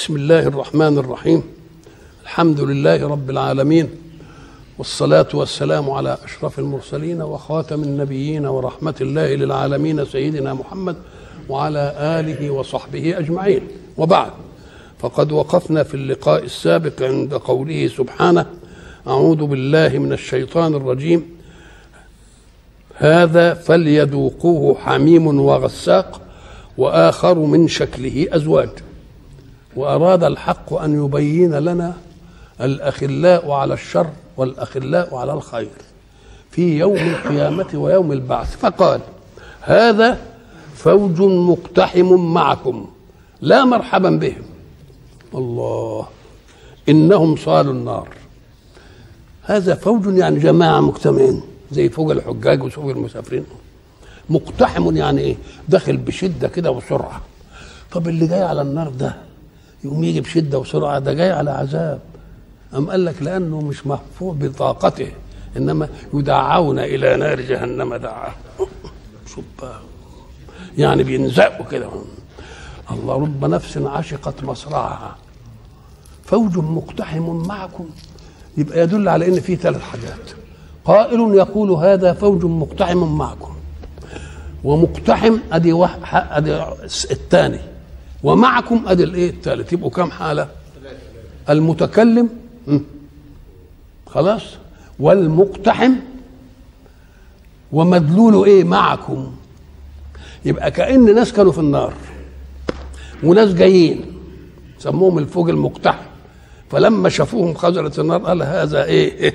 بسم الله الرحمن الرحيم. الحمد لله رب العالمين والصلاة والسلام على أشرف المرسلين وخاتم النبيين ورحمة الله للعالمين سيدنا محمد وعلى آله وصحبه أجمعين. وبعد فقد وقفنا في اللقاء السابق عند قوله سبحانه أعوذ بالله من الشيطان الرجيم. هذا فليذوقوه حميم وغساق وآخر من شكله أزواج. وأراد الحق أن يبين لنا الأخلاء على الشر والأخلاء على الخير في يوم القيامة ويوم البعث. فقال هذا فوج مقتحم معكم لا مرحبا بهم الله إنهم صالوا النار. هذا فوج يعني جماعة مجتمعين زي فوج الحجاج وفوج المسافرين. مقتحم يعني إيه؟ داخل بشدة كده وسرعة. طب اللي جاي على النار ده يقوم يجي بشدة وسرعة ده جاي على عذاب. أم قال لك لأنه مش محفوظ بطاقته إنما يدعون إلى نار جهنم دعا. يعني بينزقوا كده. الله رب نفس عشقت مصرعها. فوج مقتحم معكم. يبقى يدل على إن في ثلاث حاجات. قائل يقول هذا فوج مقتحم معكم. ومقتحم أدي أدي الثاني. ومعكم أدي الإيه؟ الثالث يبقوا كم حالة؟ المتكلم. خلاص. والمقتحم. ومدلوله إيه؟ معكم. يبقى كأن ناس كانوا في النار. وناس جايين. سموهم الفوج المقتحم. فلما شافوهم خزنة النار قال هذا إيه, إيه؟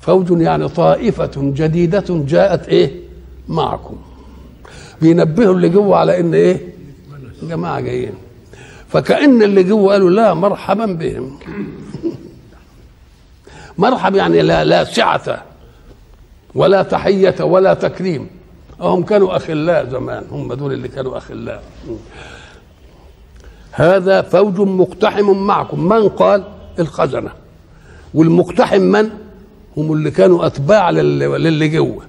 فوج يعني طائفة جديدة جاءت إيه؟ معكم. بينبهوا اللي جوه على إن إيه؟ جماعة جايين فكأن اللي جوه قالوا لا مرحبا بهم. مرحب يعني لا لا سعة ولا تحية ولا تكريم. هم كانوا أخلاء زمان هم دول اللي كانوا أخلاء. هذا فوج مقتحم معكم. من قال؟ الخزنة. والمقتحم من؟ هم اللي كانوا أتباع للي جوه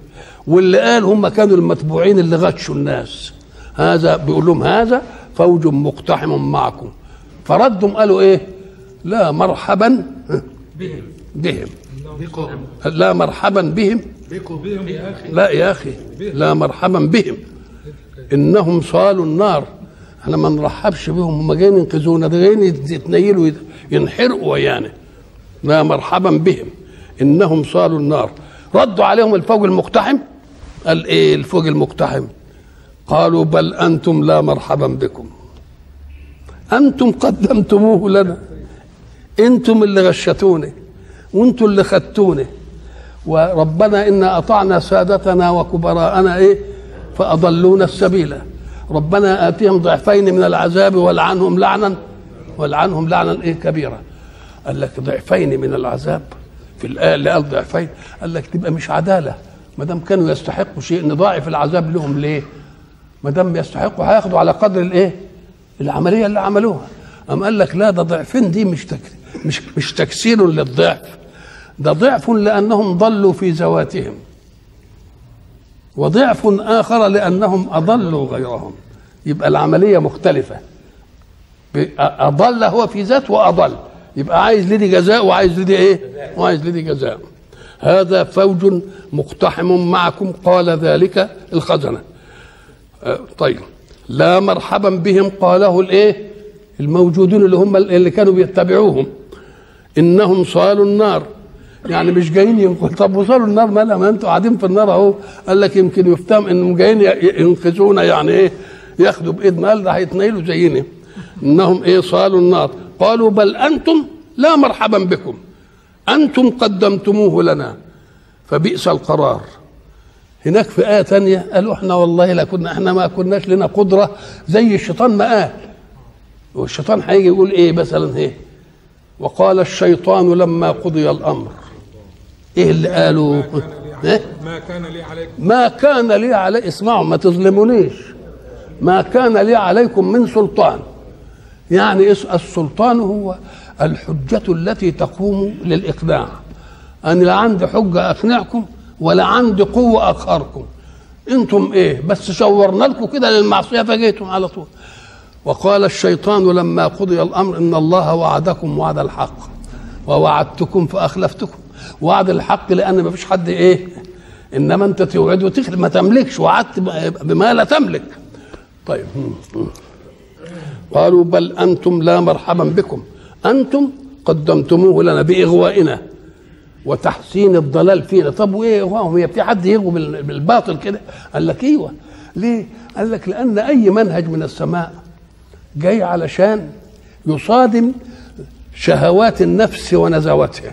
واللي قال هم كانوا المتبوعين اللي غشوا الناس. هذا بيقول لهم هذا فوج مقتحم معكم. فردهم قالوا إيه؟ لا مرحبا. بهم. بهم لا مرحبا بهم. لا يا أخي لا مرحبا بهم. إنهم صالوا النار. إحنا ما نرحبش بهم. هم جايين ينقذونا. جايين يتنيلوا ينحرقوا ويانا لا مرحبا بهم. إنهم صالوا النار. ردوا عليهم الفوج المقتحم. قال إيه الفوج المقتحم؟ قالوا بل أنتم لا مرحبا بكم. أنتم قدمتموه لنا. أنتم اللي غشتوني. وأنتم اللي خدتوني. وربنا انا أطعنا سادتنا وكبراءنا إيه؟ فأضلونا السبيل. ربنا آتيهم ضعفين من العذاب والعنهم لعنا. والعنهم لعنا إيه؟ كبيرا قال لك ضعفين من العذاب. في الآية اللي قال ضعفين. قال لك تبقى مش عدالة. ما دام كانوا يستحقوا شيء نضاعف العذاب لهم ليه؟ ما دام يستحقوا هياخدوا على قدر الايه؟ العملية اللي عملوها. أم قال لك لا ده ضعفين دي مش تك... مش مش تكسير للضعف. ده ضعف لأنهم ضلوا في ذواتهم. وضعف آخر لأنهم أضلوا غيرهم. يبقى العملية مختلفة. أضل هو في ذات وأضل. يبقى عايز لدي جزاء وعايز لدي إيه؟ وعايز لدي جزاء. هذا فوج مقتحم معكم قال ذلك الخزنة. طيب. لا مرحبا بهم قاله الإيه؟ الموجودون اللي هم اللي كانوا بيتبعوهم. إنهم صالوا النار. يعني مش جايين ينقذ طب وصلوا النار؟ ما ما أنتوا قاعدين في النار أهو. قال لك يمكن يفتهم إنهم جايين ينقذونا. يعني إيه؟ ياخدوا بايدنا قال ده هيتنيلوا زينا. إنهم إيه؟ صالوا النار. قالوا بل أنتم لا مرحبا بكم. أنتم قدمتموه لنا. فبئس القرار. هناك في آية تانية قالوا إحنا والله لا كنا إحنا ما كناش لنا قدرة زي الشيطان ما قال. والشيطان هيجي يقول إيه مثلا إيه؟ وقال الشيطان لما قضي الأمر. إيه اللي قالوا؟ إيه؟ ما كان لي عليكم. ما كان لي علي اسمعوا ما تظلمونيش. ما كان لي عليكم من سلطان. يعني السلطان هو الحجة التي تقوم للإقناع. أنا لا عندي حجة أقنعكم ولا عندي قوة أقهركم أنتم إيه؟ بس شورنا لكم كده للمعصية فجيتم على طول. وقال الشيطان لما قضي الأمر إن الله وعدكم وعد الحق. ووعدتكم فأخلفتكم. وعد الحق لأن ما فيش حد إيه؟ إنما أنت توعد وتخلف. ما تملكش. وعدت بما لا تملك. طيب. قالوا بل أنتم لا مرحبا بكم. أنتم قدمتموه لنا بإغوائنا. وتحسين الضلال فينا. طب وإيه؟ هو هي في حد يغوي بال- بالباطل كده؟ قال لك إيوه. ليه؟ قال لك لأن أي منهج من السماء جاي علشان يصادم شهوات النفس ونزواتها.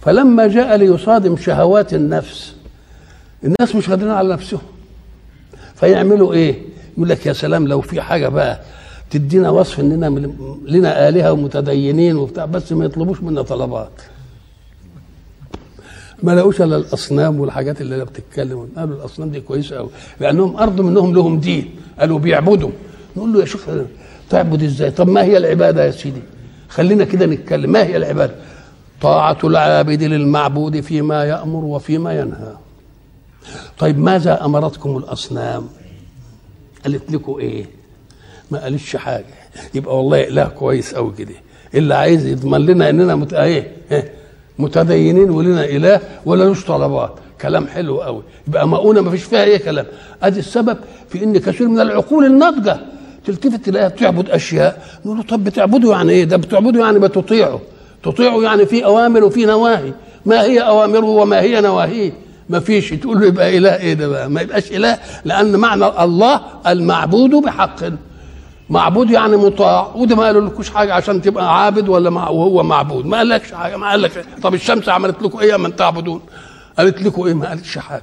فلما جاء ليصادم شهوات النفس الناس مش قادرين على نفسهم. فيعملوا إيه؟ يقول لك يا سلام لو في حاجة بقى تدينا وصف إننا لنا آلهة ومتدينين وبتاع بس ما يطلبوش منا طلبات. ما لقوش إلا الأصنام والحاجات اللي بتتكلم. قالوا الأصنام دي كويسة قوي لأنهم ارضوا منهم لهم دين. قالوا بيعبدوا. نقول له يا شيخ تعبد إزاي؟ طب ما هي العبادة يا سيدي؟ خلينا كده نتكلم. ما هي العبادة؟ طاعة العابد للمعبود فيما يأمر وفيما ينهى. طيب ماذا أمرتكم الأصنام؟ قالت لكم إيه؟ ما قالتش حاجة. يبقى والله اله كويس قوي كده. اللي عايز يضمن لنا إننا مت... إيه إيه؟ متدينين ولنا إله ولا لوش طلبات. كلام حلو قوي يبقى مؤونة ما فيش فيها إيه كلام. أدي السبب في إن كثير من العقول الناضجة تلتفت تلاقيها بتعبد أشياء. نقول له طب بتعبدوا يعني إيه؟ ده بتعبدوا يعني بتطيعوا تطيعوا يعني في أوامر وفي نواهي. ما هي أوامره وما هي نواهيه؟ ما فيش. تقول له يبقى إله إيه ده بقى؟ ما يبقاش إله لأن معنى الله المعبود بحق. معبود يعني مطاع. وده ما قالوا لكوش حاجة عشان تبقى عابد ولا مع وهو معبود. ما قالكش حاجة ما قالك طب الشمس عملت لكم إيه من تعبدون؟ قالت لكم إيه؟ ما قالتش حاجة.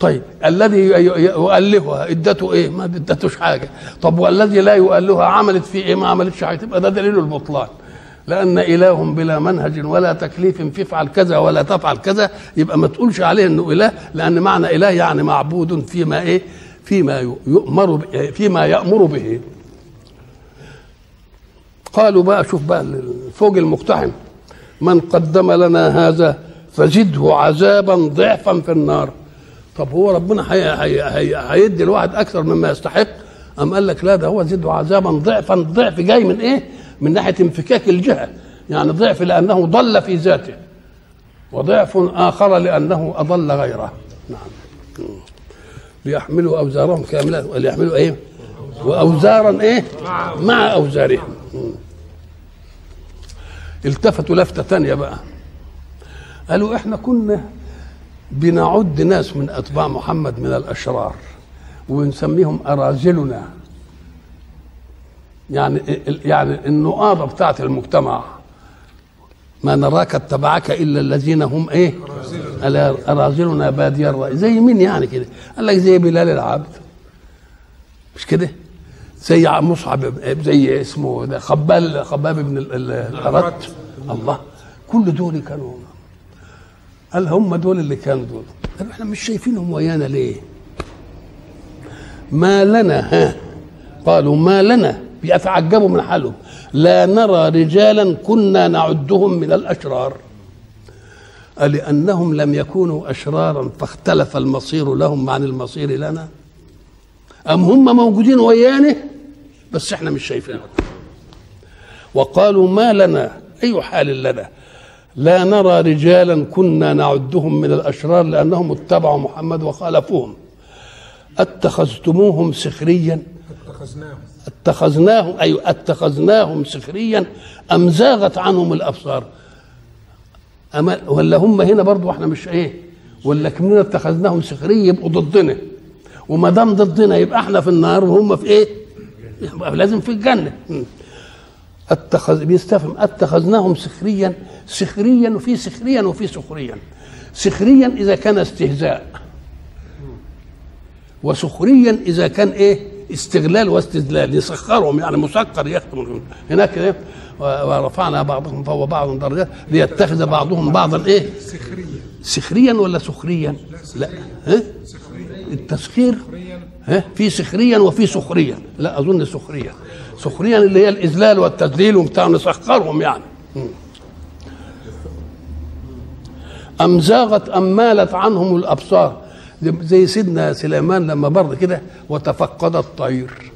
طيب الذي يؤلهها إدته إيه؟ ما إدتوش حاجة. طب والذي لا يؤلهها عملت فيه إيه؟ ما عملتش حاجة. تبقى ده دليل البطلان. لأن اله بلا منهج ولا تكليف في افعل كذا ولا تفعل كذا يبقى ما تقولش عليه إنه إله لأن معنى إله يعني معبود فيما إيه؟ فيما يؤمر فيما يأمر به. قالوا بقى شوف بقى فوق المقتحم من قدم لنا هذا فزده عذابا ضعفا في النار. طب هو ربنا هي- هي- هي- هيدي الواحد أكثر مما يستحق؟ أم قال لك لا ده هو زده عذابا ضعفا ضعف جاي من إيه؟ من ناحية انفكاك الجهة. يعني ضعف لأنه ضل في ذاته وضعف آخر لأنه أضل غيره. نعم. ليحملوا أوزارهم كاملة وليحملوا إيه؟ واوزارا إيه؟ مع أوزارهم. التفتوا لفتة تانية بقى. قالوا إحنا كنا بنعد ناس من أتباع محمد من الأشرار ونسميهم أراذلنا. يعني يعني النقاضه بتاعت المجتمع. ما نراك اتبعك إلا الذين هم إيه؟ أراذلنا بادي الرأي. زي مين يعني كده؟ قال لك زي بلال العبد. مش كده؟ زي مصعب زي اسمه ده خبال خباب بن ال- ال- الارت الله. كل دول كانوا قال هم دول اللي كانوا دول. قالوا إحنا مش شايفينهم ويانا ليه؟ ما لنا ها؟ قالوا ما لنا. بيتعجبوا من حالهم. لا نرى رجالا كنا نعدهم من الأشرار. لأنهم لم يكونوا أشرارا فاختلف المصير لهم عن المصير لنا؟ أم هم موجودين ويانا بس إحنا مش شايفينهم. وقالوا ما لنا؟ أي حال لنا؟ لا نرى رجالا كنا نعدهم من الأشرار لأنهم اتبعوا محمد وخالفوهم. أتخذتموهم سخريا؟ اتخذناهم. اتخذناهم أي أتخذناهم سخريا أم زاغت عنهم الأبصار؟ أما ولا هم هنا برضو إحنا مش إيه؟ ولا كمنا اتخذناهم سخريا يبقوا ضدنا. وما دام ضدنا يبقى إحنا في النار وهم في إيه؟ يبقى لازم في الجنة. م. اتخذ بيستفهم أتخذناهم سخريا سخريا وفي سخريا وفي سخريا. سخريا إذا كان استهزاء. وسخريا إذا كان إيه؟ استغلال واستدلال يسخرهم يعني مسكر يختم. هناك إيه؟ ورفعنا بعضهم فوق بعض درجات ليتخذ بعضهم بعضا إيه؟ سخرية سخريا ولا سخريا؟ لا ها؟ التسخير في سخريا وفي سخريا. لا أظن سخريا. سخريا اللي هي الإذلال والتذليل وبتاع نسخرهم يعني. أم زاغت أم مالت عنهم الأبصار. زي سيدنا سليمان لما بر كده وتفقد الطير.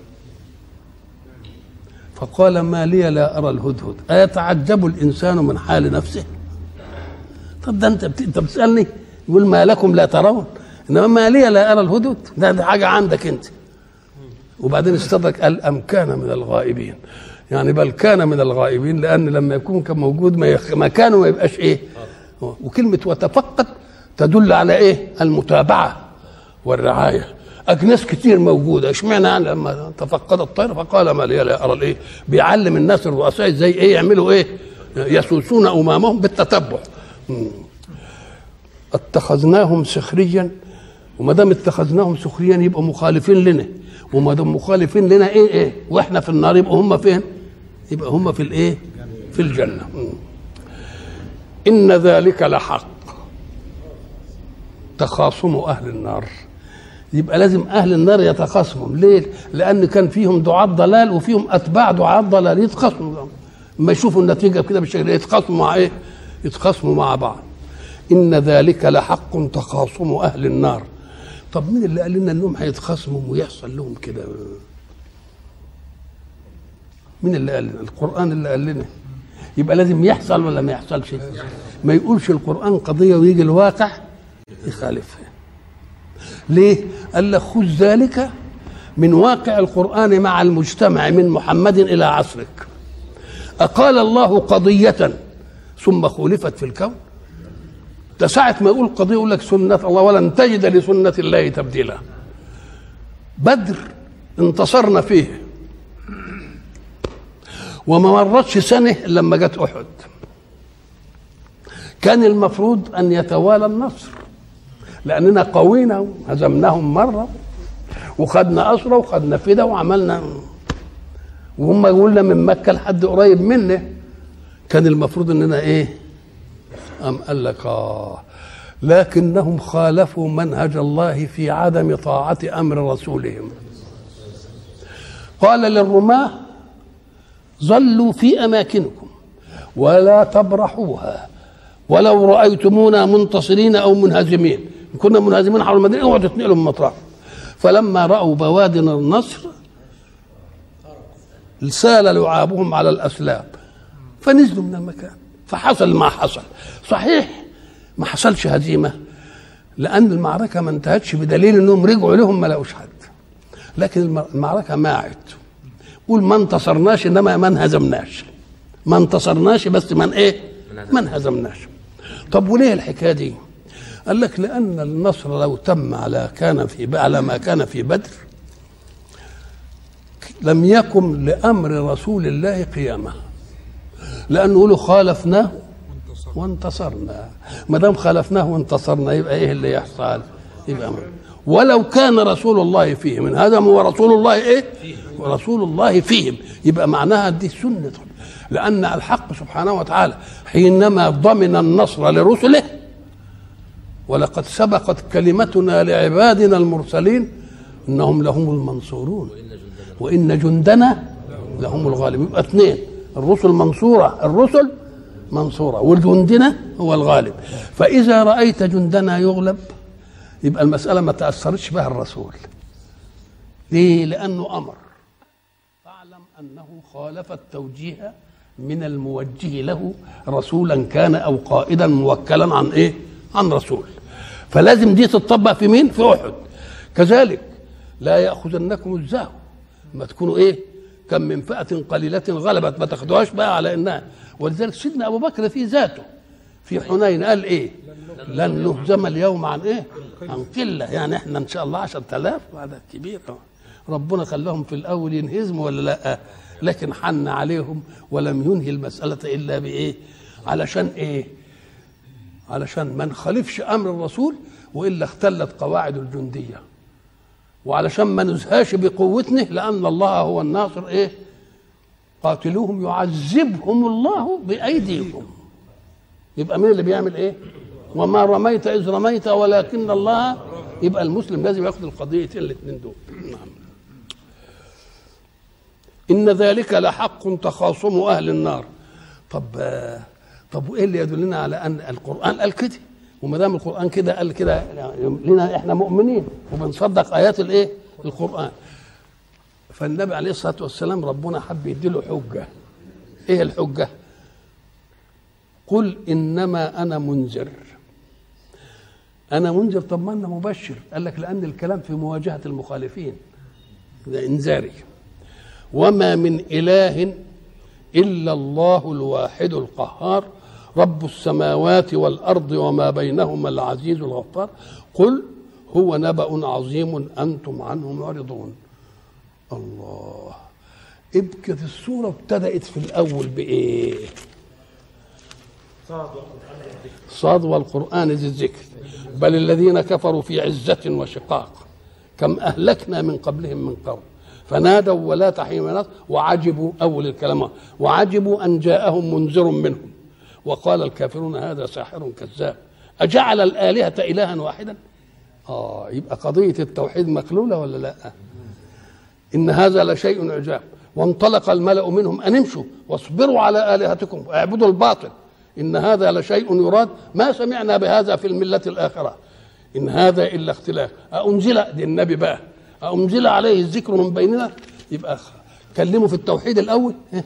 فقال ما لي لا أرى الهدهد. أيتعجب الإنسان من حال نفسه؟ طب ده أنت بت- أنت بتسألني يقول ما لكم لا ترون. إنما ما لي لا ارى الهدهد ده, ده حاجة عندك أنت. وبعدين استدرك قال أم كان من الغائبين. يعني بل كان من الغائبين لأن لما يكون كان موجود ما يخ... مكانه ما يبقاش إيه. وكلمة وتفقد تدل على إيه؟ المتابعة والرعاية. اجناس كتير موجودة. إشمعنى يعني لما تفقد الطير فقال ما لي لا أرى الإيه؟ بيعلم الناس الرؤساء إزاي إيه يعملوا إيه؟ يسوسون أمامهم بالتتبع. اتخذناهم سخريا وما دام اتخذناهم سخريا يبقوا مخالفين لنا وما دام مخالفين لنا إيه إيه وإحنا في النار يبقى هم فين؟ يبقى هم في الإيه؟ في الجنة. إن ذلك لحق تخاصم أهل النار يبقى لازم أهل النار يتخاصموا ليه؟ لأن كان فيهم دعاة ضلال وفيهم أتباع دعاة ضلال يتخاصموا ما يشوفوا النتيجة كده بالشكل ده يتخاصموا مع إيه؟ يتخاصموا مع بعض إن ذلك لحق تخاصم أهل النار طب مين اللي قال لنا إنهم هيتخاصموا ويحصل لهم كده؟ مين اللي قال لنا؟ القرآن اللي قال لنا. يبقى لازم يحصل ولا ما يحصلش؟ ما يقولش القرآن قضية ويجي الواقع يخالفها. ليه؟ قال لك خذ ذلك من واقع القرآن مع المجتمع من محمد إلى عصرك. أقال الله قضية ثم خولفت في الكون. ده ساعة ما يقول قضية يقول لك سنة الله ولن تجد لسنة الله تبديلا. بدر انتصرنا فيه. وما مرتش سنة لما جت أحد. كان المفروض أن يتوالى النصر لأننا قوينا هزمناهم مرة وخدنا أسرة وخدنا فدا وعملنا. وهم يقولنا من مكة لحد قريب منه. كان المفروض إننا إيه؟ أم قال لك آه لكنهم خالفوا منهج الله في عدم طاعة أمر رسولهم. قال للرماة ظلوا في أماكنكم ولا تبرحوها ولو رأيتمونا منتصرين أو منهزمين. كنا منهزمين حول المدينة اوعوا تتنقلوا من مطرح فلما رأوا بوادن النصر سال لعابهم على الأسلاب فنزلوا من المكان. فحصل ما حصل. صحيح ما حصلش هزيمة لأن المعركة ما انتهتش بدليل إنهم رجعوا لهم ما لقوش حد. لكن المعركة ماعت. قول ما انتصرناش إنما ما انهزمناش. ما انتصرناش بس من إيه؟ ما انهزمناش. طب وليه الحكاية دي؟ قال لك لأن النصر لو تم على كان في على ما كان في بدر لم يكن لأمر رسول الله قيامه. لأنه يقولوا خالفناه وانتصرنا. ما دام خالفناه وانتصرنا يبقى إيه اللي يحصل؟ يبقى ولو كان رسول الله فيهم. من هذا هو رسول الله إيه؟ ورسول الله فيهم. يبقى معناها دي سنة. لأن الحق سبحانه وتعالى حينما ضمن النصر لرسله ولقد سبقت كلمتنا لعبادنا المرسلين إنهم لهم المنصورون. وإن جندنا لهم الغالبون. يبقى اثنين. الرسل منصورة الرسل منصورة وجندنا هو الغالب. فإذا رأيت جندنا يغلب يبقى المسألة ما تأثرتش بها الرسول. ليه؟ لأنه أمر. فاعلم أنه خالف التوجيه من الموجه له رسولا كان أو قائدا موكلا عن إيه؟ عن رسول. فلازم دي تطبق في مين؟ في أحد. كذلك لا يأخذنكم الزهو. ما تكونوا إيه؟ كم من فئة قليلة غلبت ما تاخدوهاش بقى على انها ولذلك سيدنا أبو بكر في ذاته في حنين قال إيه؟ لن نهزم اليوم عن إيه؟ عن قلة. يعني إحنا إن شاء الله 10000 هذا كبير. ربنا خلاهم في الأول ينهزموا ولا لأ؟ لكن حن عليهم ولم ينهي المسألة إلا بإيه؟ علشان إيه؟ علشان ما نخالفش أمر الرسول وإلا اختلت قواعد الجندية. وعلشان ما نزهاش بقوتنا لأن الله هو الناصر إيه؟ قاتلوهم يعذبهم الله بأيديكم. يبقى مين اللي بيعمل إيه؟ وما رميت إذ رميت ولكن الله يبقى المسلم لازم يأخذ القضيتين الاثنين دول؟ نعم. إن ذلك لحق تخاصم أهل النار. طب طب وايه اللي يدلنا على أن القرآن قال كده؟ وما دام القرآن كده قال كده لنا إحنا مؤمنين وبنصدق آيات الإيه؟ القرآن. فالنبي عليه الصلاة والسلام ربنا حب يديله حجة. إيه الحجة؟ قل إنما أنا منذر. أنا منذر؟ طب ما أنا مبشر. قال لك لأن الكلام في مواجهة المخالفين. ده إنذاري. وما من إله إلا الله الواحد القهار. رب السماوات والأرض وما بينهما العزيز الغفار. قل هو نبأ عظيم أنتم عنه معرضون. الله. ابكت السوره ابتدأت في الأول بإيه؟ صاد والقرآن ذي الذكر. بل الذين كفروا في عزة وشقاق. كم أهلكنا من قبلهم من قرن فنادوا ولا تحين مناص وعجبوا أول الكلام وعجبوا أن جاءهم منذر منهم. وقال الكافرون هذا ساحر كذاب. أجعل الآلهة إلها واحدا؟ آه يبقى قضية التوحيد مقلولة ولا لا؟ إن هذا لشيء عجاب. وانطلق الملأ منهم أن امشوا واصبروا على آلهتكم واعبدوا الباطل. إن هذا لشيء يراد. ما سمعنا بهذا في الملة الآخرة. إن هذا إلا اختلاف. أنزل دي النبي بقى. أنزل عليه الذكر من بيننا؟ يبقى كلمه في التوحيد الأول. ها؟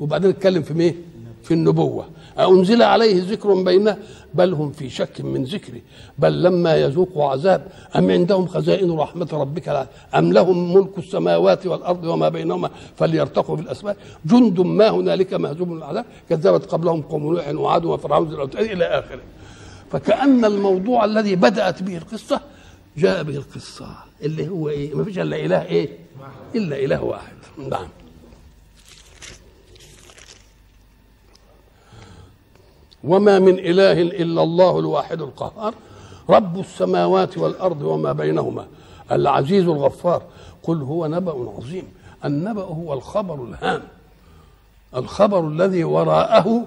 وبعدين اتكلم في مين؟ في النبوة. أنزل عليه ذكر بيننا بل هم في شك من ذكري بل لما يذوقوا عذاب أم عندهم خزائن رحمة ربك أم لهم ملك السماوات والأرض وما بينهما فليرتقوا في الأسباب جند ما هنالك مهزوم من العذاب؟ كذبت قبلهم قوم نوح وعاد وفرعون إلى آخره. فكأن الموضوع الذي بدأت به القصة جاء به القصة اللي هو إيه؟ ما فيش إلا إله إيه؟ إلا إله واحد. نعم. وما من إله إلا الله الواحد القهار. رب السماوات والأرض وما بينهما. العزيز الغفار. قل هو نبأ عظيم. النبأ هو الخبر الهام. الخبر الذي وراءه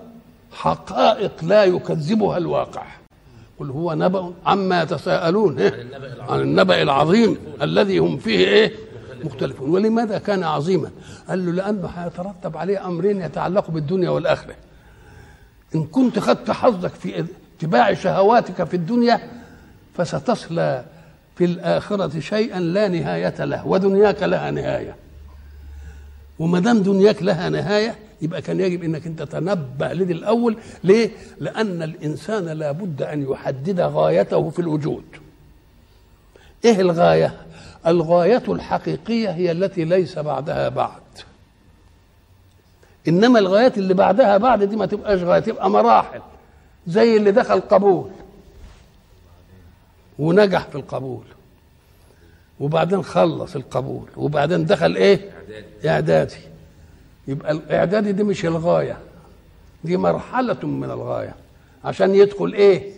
حقائق لا يكذبها الواقع. قل هو نبأ عما يتساءلون. إيه؟ عن النبأ العظيم الذي هم فيه إيه؟ مختلفون. ولماذا كان عظيما؟ قال له لأنه هيترتب عليه أمرين يتعلقوا بالدنيا والآخرة. إن كنت خدت حظك في اتباع شهواتك في الدنيا فستصلى في الآخرة شيئا لا نهاية له ودنياك لها نهاية وما دام دنياك لها نهاية يبقى كان يجب إنك أنت تنبه لدي الأول ليه؟ لأن الإنسان لابد أن يحدد غايته في الوجود. إيه الغاية؟ الغاية الحقيقية هي التي ليس بعدها بعد. إنما الغايات اللي بعدها بعد دي ما تبقاش غاية تبقى مراحل زي اللي دخل قبول ونجح في القبول وبعدين خلص القبول وبعدين دخل إيه؟ إعدادي. يبقى الإعدادي دي مش الغاية دي مرحلة من الغاية عشان يدخل إيه؟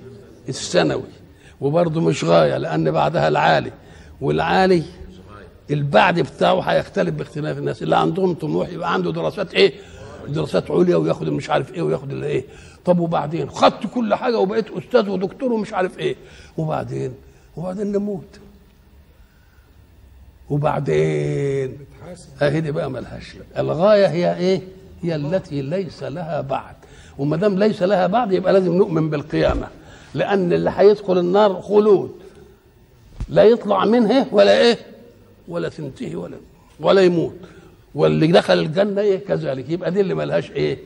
الثانوي. وبرضه مش غاية لأن بعدها العالي والعالي البعد بتاعه هيختلف باختلاف الناس اللي عندهم طموح يبقى عنده دراسات إيه؟ دراسات عليا وياخد مش عارف إيه وياخد اللي إيه. طب وبعدين؟ خدت كل حاجة وبقيت أستاذ ودكتور ومش عارف إيه. وبعدين؟ وبعدين نموت. وبعدين؟ اهي دي بقى ملهاش. الغاية هي إيه؟ هي التي ليس لها بعد. وما دام ليس لها بعد يبقى لازم نؤمن بالقيامة. لأن اللي هيدخل النار خلود. لا يطلع منها ولا إيه؟ ولا تنتهي ولا ولا يموت. واللي دخل الجنة إيه؟ كذلك. يبقى دي اللي ملهاش إيه؟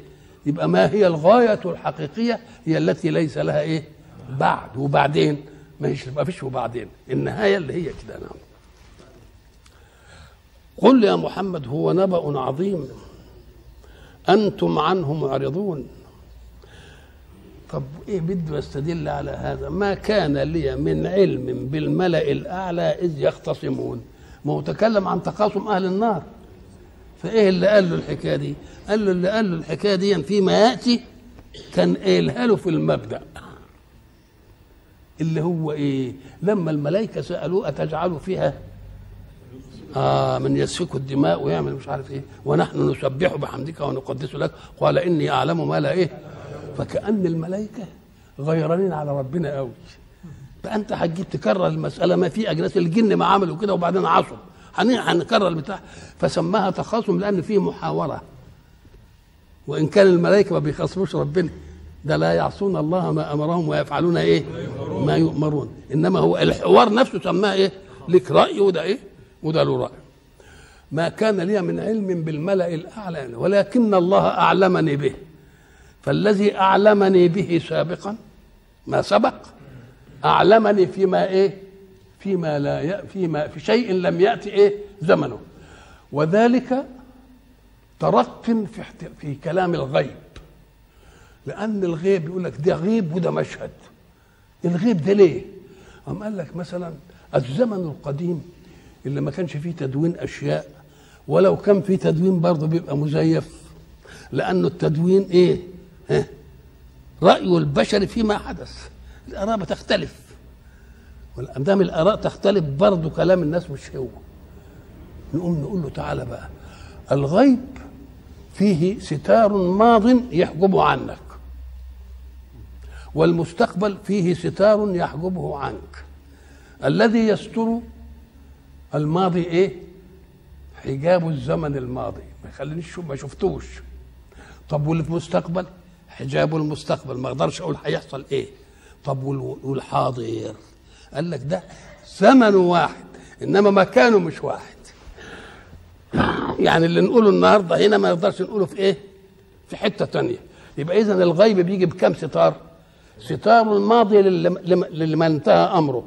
يبقى ما هي الغاية الحقيقية هي التي ليس لها إيه؟ بعد. وبعدين ما فيش ما فيش وبعدين. النهاية اللي هي كده. نعم. قل يا محمد هو نبأ عظيم. أنتم عنه معرضون. طب إيه بده يستدل على هذا؟ ما كان لي من علم بالملأ الأعلى إذ يختصمون. ما هو تكلم عن تقاسم أهل النار. فإيه اللي قال له الحكاية دي؟ قال له اللي قال له الحكاية دي فيما يأتي كان قايلها له في المبدأ. اللي هو إيه؟ لما الملائكة سألوه أتجعل فيها؟ آه من يسفك الدماء ويعمل مش عارف إيه. ونحن نسبح بحمدك ونقدس لك. قال إني أعلم ما لا إيه. فكأن الملائكة غيرانين على ربنا قوي فأنت هتجيب تكرر المسألة ما في أجناس الجن ما عملوا كده وبعدين عصوا هنكرر البتاع. فسماها تخاصم لأن فيه محاورة. وإن كان الملائكة ما بيخاصموش ربنا ده لا يعصون الله ما أمرهم ويفعلون إيه؟ ما يؤمرون. إنما هو الحوار نفسه سماه إيه؟ لك رأي وده إيه؟ وده له رأي. ما كان لي من علم بالملأ الأعلى ولكن الله أعلمني به. فالذي أعلمني به سابقا ما سبق أعلمني فيما إيه؟ فيما لا ي... فيما في شيء لم يأتي إيه زمنه. وذلك ترق في احت- في كلام الغيب. لأن الغيب يقول لك ده غيب وده مشهد. الغيب ده ليه؟ قام قال لك مثلا الزمن القديم اللي ما كانش فيه تدوين أشياء ولو كان فيه تدوين برضه بيبقى مزيف. لأنه التدوين ها؟ رأي البشر فيما حدث. الاراء بتختلف والأمدام الآراء تختلف برضه كلام الناس مش هو. نقوم نقول له تعالى بقى. الغيب فيه ستار ماض يحجبه عنك. والمستقبل فيه ستار يحجبه عنك. الذي يستر الماضي إيه؟ حجاب الزمن الماضي. ما يخلينيش ما شفتوش. طب واللي في المستقبل حجاب المستقبل. ما أقدرش أقول هيحصل إيه. طب وال- والحاضر؟ قال لك ده زمن واحد إنما مكانه مش واحد. يعني اللي نقوله النهارده هنا ما نقدرش نقوله في إيه؟ في حتة تانية. يبقى اذا الغيب بيجي بكم ستار؟ ستار الماضي لمن انتهى أمره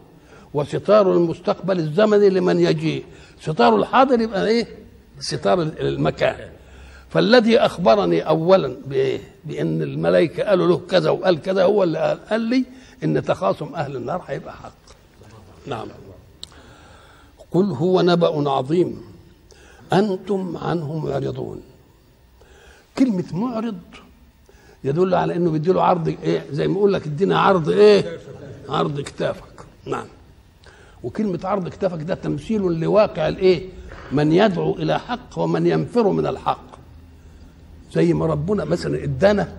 وستار المستقبل الزمني لمن يجيء. ستار الحاضر يبقى إيه؟ ستار المكان. فالذي أخبرني اولا بإيه؟ بإن الملائكة قالوا له كذا وقال كذا هو اللي قال, قال لي إن تخاصم أهل النار هيبقى حق. نعم. قل هو نبأ عظيم. أنتم عنه معرضون. كلمة معرض يدل على إنه بيديله عرض إيه؟ زي ما يقول لك ادينا عرض إيه؟ عرض كتافك. نعم. وكلمة عرض كتافك ده تمثيل لواقع الإيه؟ من يدعو إلى حق ومن ينفر من الحق. زي ما ربنا مثلا ادانا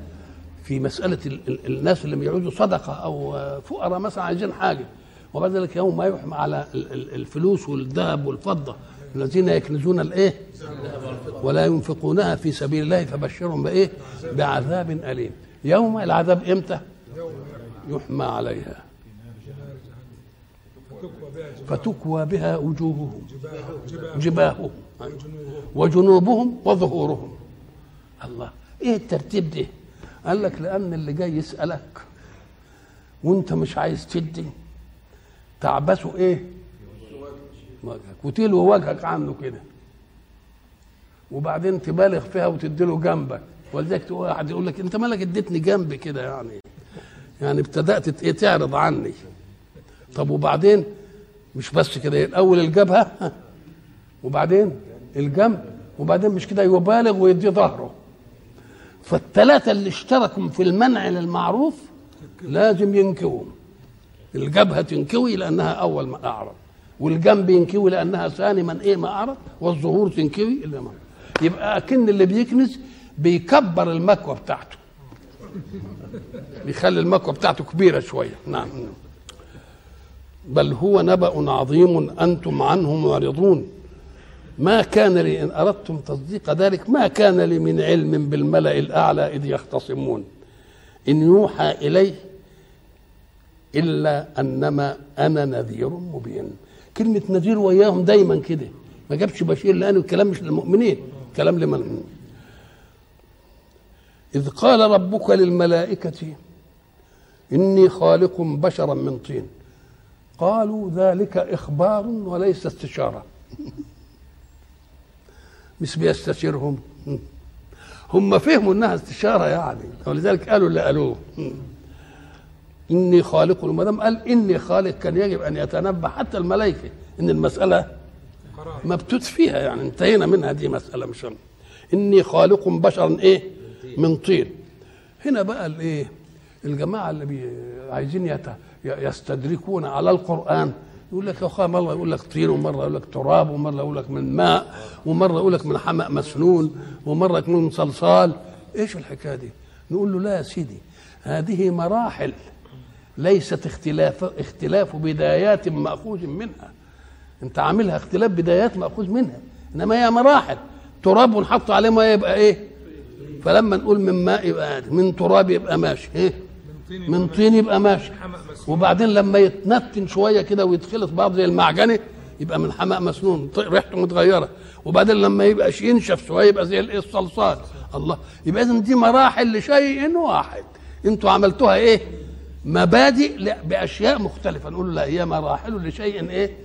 في مسألة ال- ال- الناس اللي بيعوزوا صدقة أو فقراء مثلا عايزين حاجة. وبعد ذلك يوم ما يحمى على ال- ال- الفلوس والذهب والفضة الذين يكنزون الإيه؟ ولا ينفقونها في سبيل الله فبشرهم بإيه؟ بعذاب أليم. يوم العذاب إمتى؟ يحمى عليها. فتكوى بها وجوههم. جباههم. وجنوبهم وظهورهم. الله إيه الترتيب ده؟ قال لك لأن اللي جاي يسألك وأنت مش عايز تدي تعبسه إيه؟ وجهك. وتلو وجهك عنه كده. وبعدين تبالغ فيها وتديله جنبك. ولذلك واحد يقول لك أنت مالك اديتني جنبي كده يعني؟ يعني ابتدأت إيه تعرض عني. طب وبعدين؟ مش بس كده الأول الجبهة وبعدين؟ الجنب. وبعدين مش كده يبالغ ويدي ظهره. فالثلاثة اللي اشتركوا في المنع للمعروف لازم ينكووا الجبهة تنكوي لأنها أول ما أعرض والجنب ينكوي لأنها ثاني من إيه ما أعرض والظهور تنكوي إلا ما يبقى أكن اللي بيكنز بيكبر المكوى بتاعته. بيخلي المكوى بتاعته كبيرة شوية. نعم. بل هو نبأ عظيم أنتم عنه معرضون. ما كان لي إن أردتم تصديق ذلك ما كان لي من علم بالملأ الأعلى إذ يختصمون. إن يوحى إليه إلا أنما أنا نذير مبين. كلمة نذير وإياهم دايما كده. ما جابش بشير لأنه الكلام مش للمؤمنين كلام لمن إذ قال ربك للملائكة إني خالق بشرا من طين. قالوا ذلك إخبار وليس استشارة. مش بيستشيرهم. هم فهموا إنها استشارة يعني ولذلك قالوا اللي قالوه. إني خالق ما دام قال إني خالق كان يجب أن يتنبه حتى الملائكة إن المسألة مبتوت فيها يعني انتهينا منها دي مساله مش هم. إني خالق بشرا إيه؟ من طين. هنا بقى الإيه؟ الجماعة اللي بي عايزين. يستدركون على القرآن. يقول لك يا أخويا مرة يقول لك طين ومرة يقول لك تراب ومرة يقول لك من ماء ومرة يقول لك من حمأ مسنون ومرة يكون من صلصال إيش الحكاية دي؟ نقول له لا يا سيدي هذه مراحل ليست اختلاف اختلاف بدايات مأخوذ منها أنت عاملها اختلاف بدايات مأخوذ منها إنما هي مراحل تراب ونحط عليه مية يبقى إيه؟ فلما نقول من ماء يبقى من تراب يبقى ماشي إيه؟ من طين يبقى ماشي. وبعدين لما يتنتن شوية كده ويتخلط بعض زي المعجنة يبقى من حماء مسنون ريحته متغيرة. وبعدين لما يبقى ينشف شوية يبقى زي الصلصال. الله. يبقى اذا دي مراحل لشيء واحد. أنتوا عملتوها إيه؟ مبادئ بأشياء مختلفة. نقول لا هي مراحل لشيء إيه؟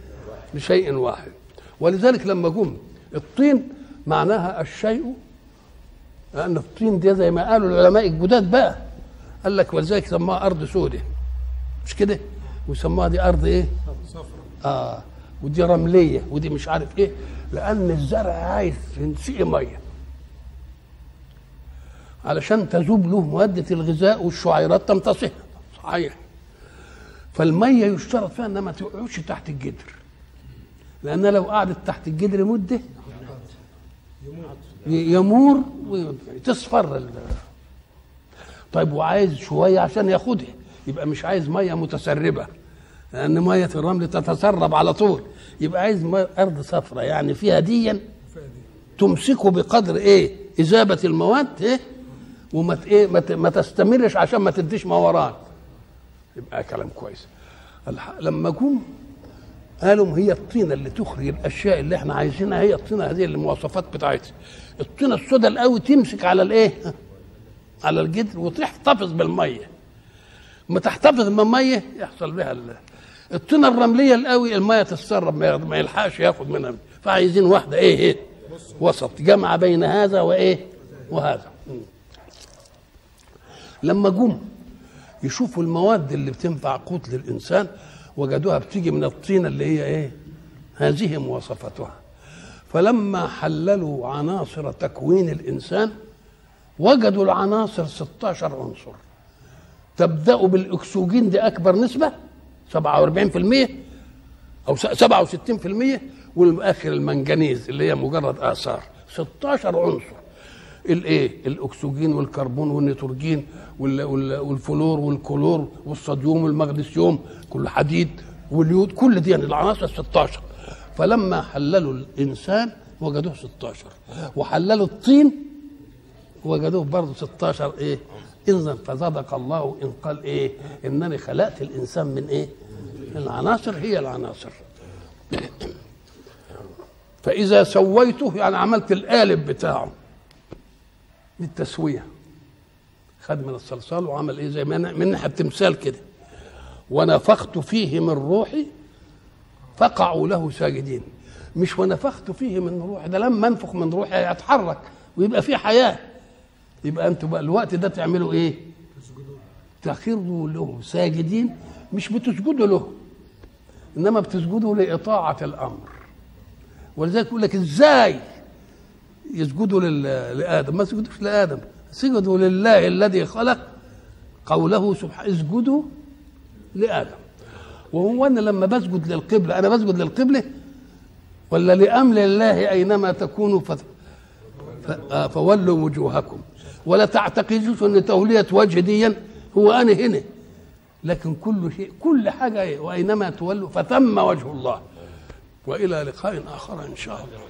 لشيء واحد. ولذلك لما جم الطين معناها الشيء لأن الطين دي زي ما قالوا العلماء الجداد بقى. قال لك ولذلك سماها أرض سودة. مش كده؟ وسماها دي أرض إيه؟ صفرا آه. ودي رملية ودي مش عارف إيه. لأن الزرع عايز ينسقي مية. علشان تذوب له مادة الغذاء والشعيرات تمتصها صحيح. فالمية يشترط فيها إنها ما تقعدش تحت الجدر. لأن لو قعدت تحت الجدر مدة ي- يمور وتصفر طيب وعايز شوية عشان ياخدها. يبقى مش عايز مية متسربة. لأن مية الرمل تتسرب على طول. يبقى عايز أرض صفراء يعني فيها ديا تمسكه بقدر إيه؟ اذابه المواد إيه؟ وما إيه؟ ما تستمرش عشان ما تديش ما وراك. يبقى كلام كويس. لما جم قالوا هي الطينة اللي تخرج الأشياء اللي إحنا عايزينها هي الطينة هذه المواصفات بتاعتها. الطينة السوداء القوي تمسك على الإيه؟ على الجدر وتحتفظ بالمية. ما تحتفظ بالميه يحصل بها ال- الطينه الرملية القوي المية تتسرب ما يلحقش ياخد منها. فعايزين واحدة إيه إيه وسط. جمع بين هذا وإيه وهذا. لما جم يشوفوا المواد اللي بتنفع قوت للإنسان وجدوها بتيجي من الطينة اللي هي إيه هذه مواصفاتها. فلما حللوا عناصر تكوين الإنسان وجدوا العناصر 16 عنصر. تبدأ بالأكسجين دي أكبر نسبة 47% أو س- 67% والآخر المنجنيز اللي هي مجرد آثار. 16 عنصر. الإيه؟ الأكسجين والكربون والنيتروجين وال- وال- والفلور والكلور والصوديوم والمغنيسيوم كل حديد واليود كل دي يعني العناصر 16 فلما حللوا الإنسان وجدوه 16 وحللوا الطين وجدوه برضه 16 إيه؟ اذا فصدق الله إن قال إيه؟ إنني خلقت الإنسان من إيه؟ العناصر هي العناصر. فإذا سويته يعني عملت القالب بتاعه للتسويه خد من الصلصال وعمل إيه؟ زي ما أنا- من ناحية تمثال كده. ونفخت فيه من روحي فقعوا له ساجدين. مش ونفخت فيه من روحي ده لما أنفخ من روحي هيتحرك ويبقى فيه حياة. يبقى أنتوا بقى الوقت ده تعملوا إيه؟ تخروا له ساجدين مش بتسجدوا له انما بتسجدوا لإطاعة الأمر. ولذلك يقول لك إزاي يسجدوا لآدم؟ ما سجدوش لآدم سجدوا لله الذي خلق قوله سبحانه اسجدوا لآدم. وهو أنا لما بسجد للقبلة أنا بسجد للقبلة ولا لأمر الله أينما تكونوا. ف... فولوا وجوهكم؟ ولا تعتقدوش أن تولية وجه دي هو أنا هنا لكن كل شيء كل حاجة؟ واينما تولوا فتم وجه الله وإلى لقاء آخر إن شاء الله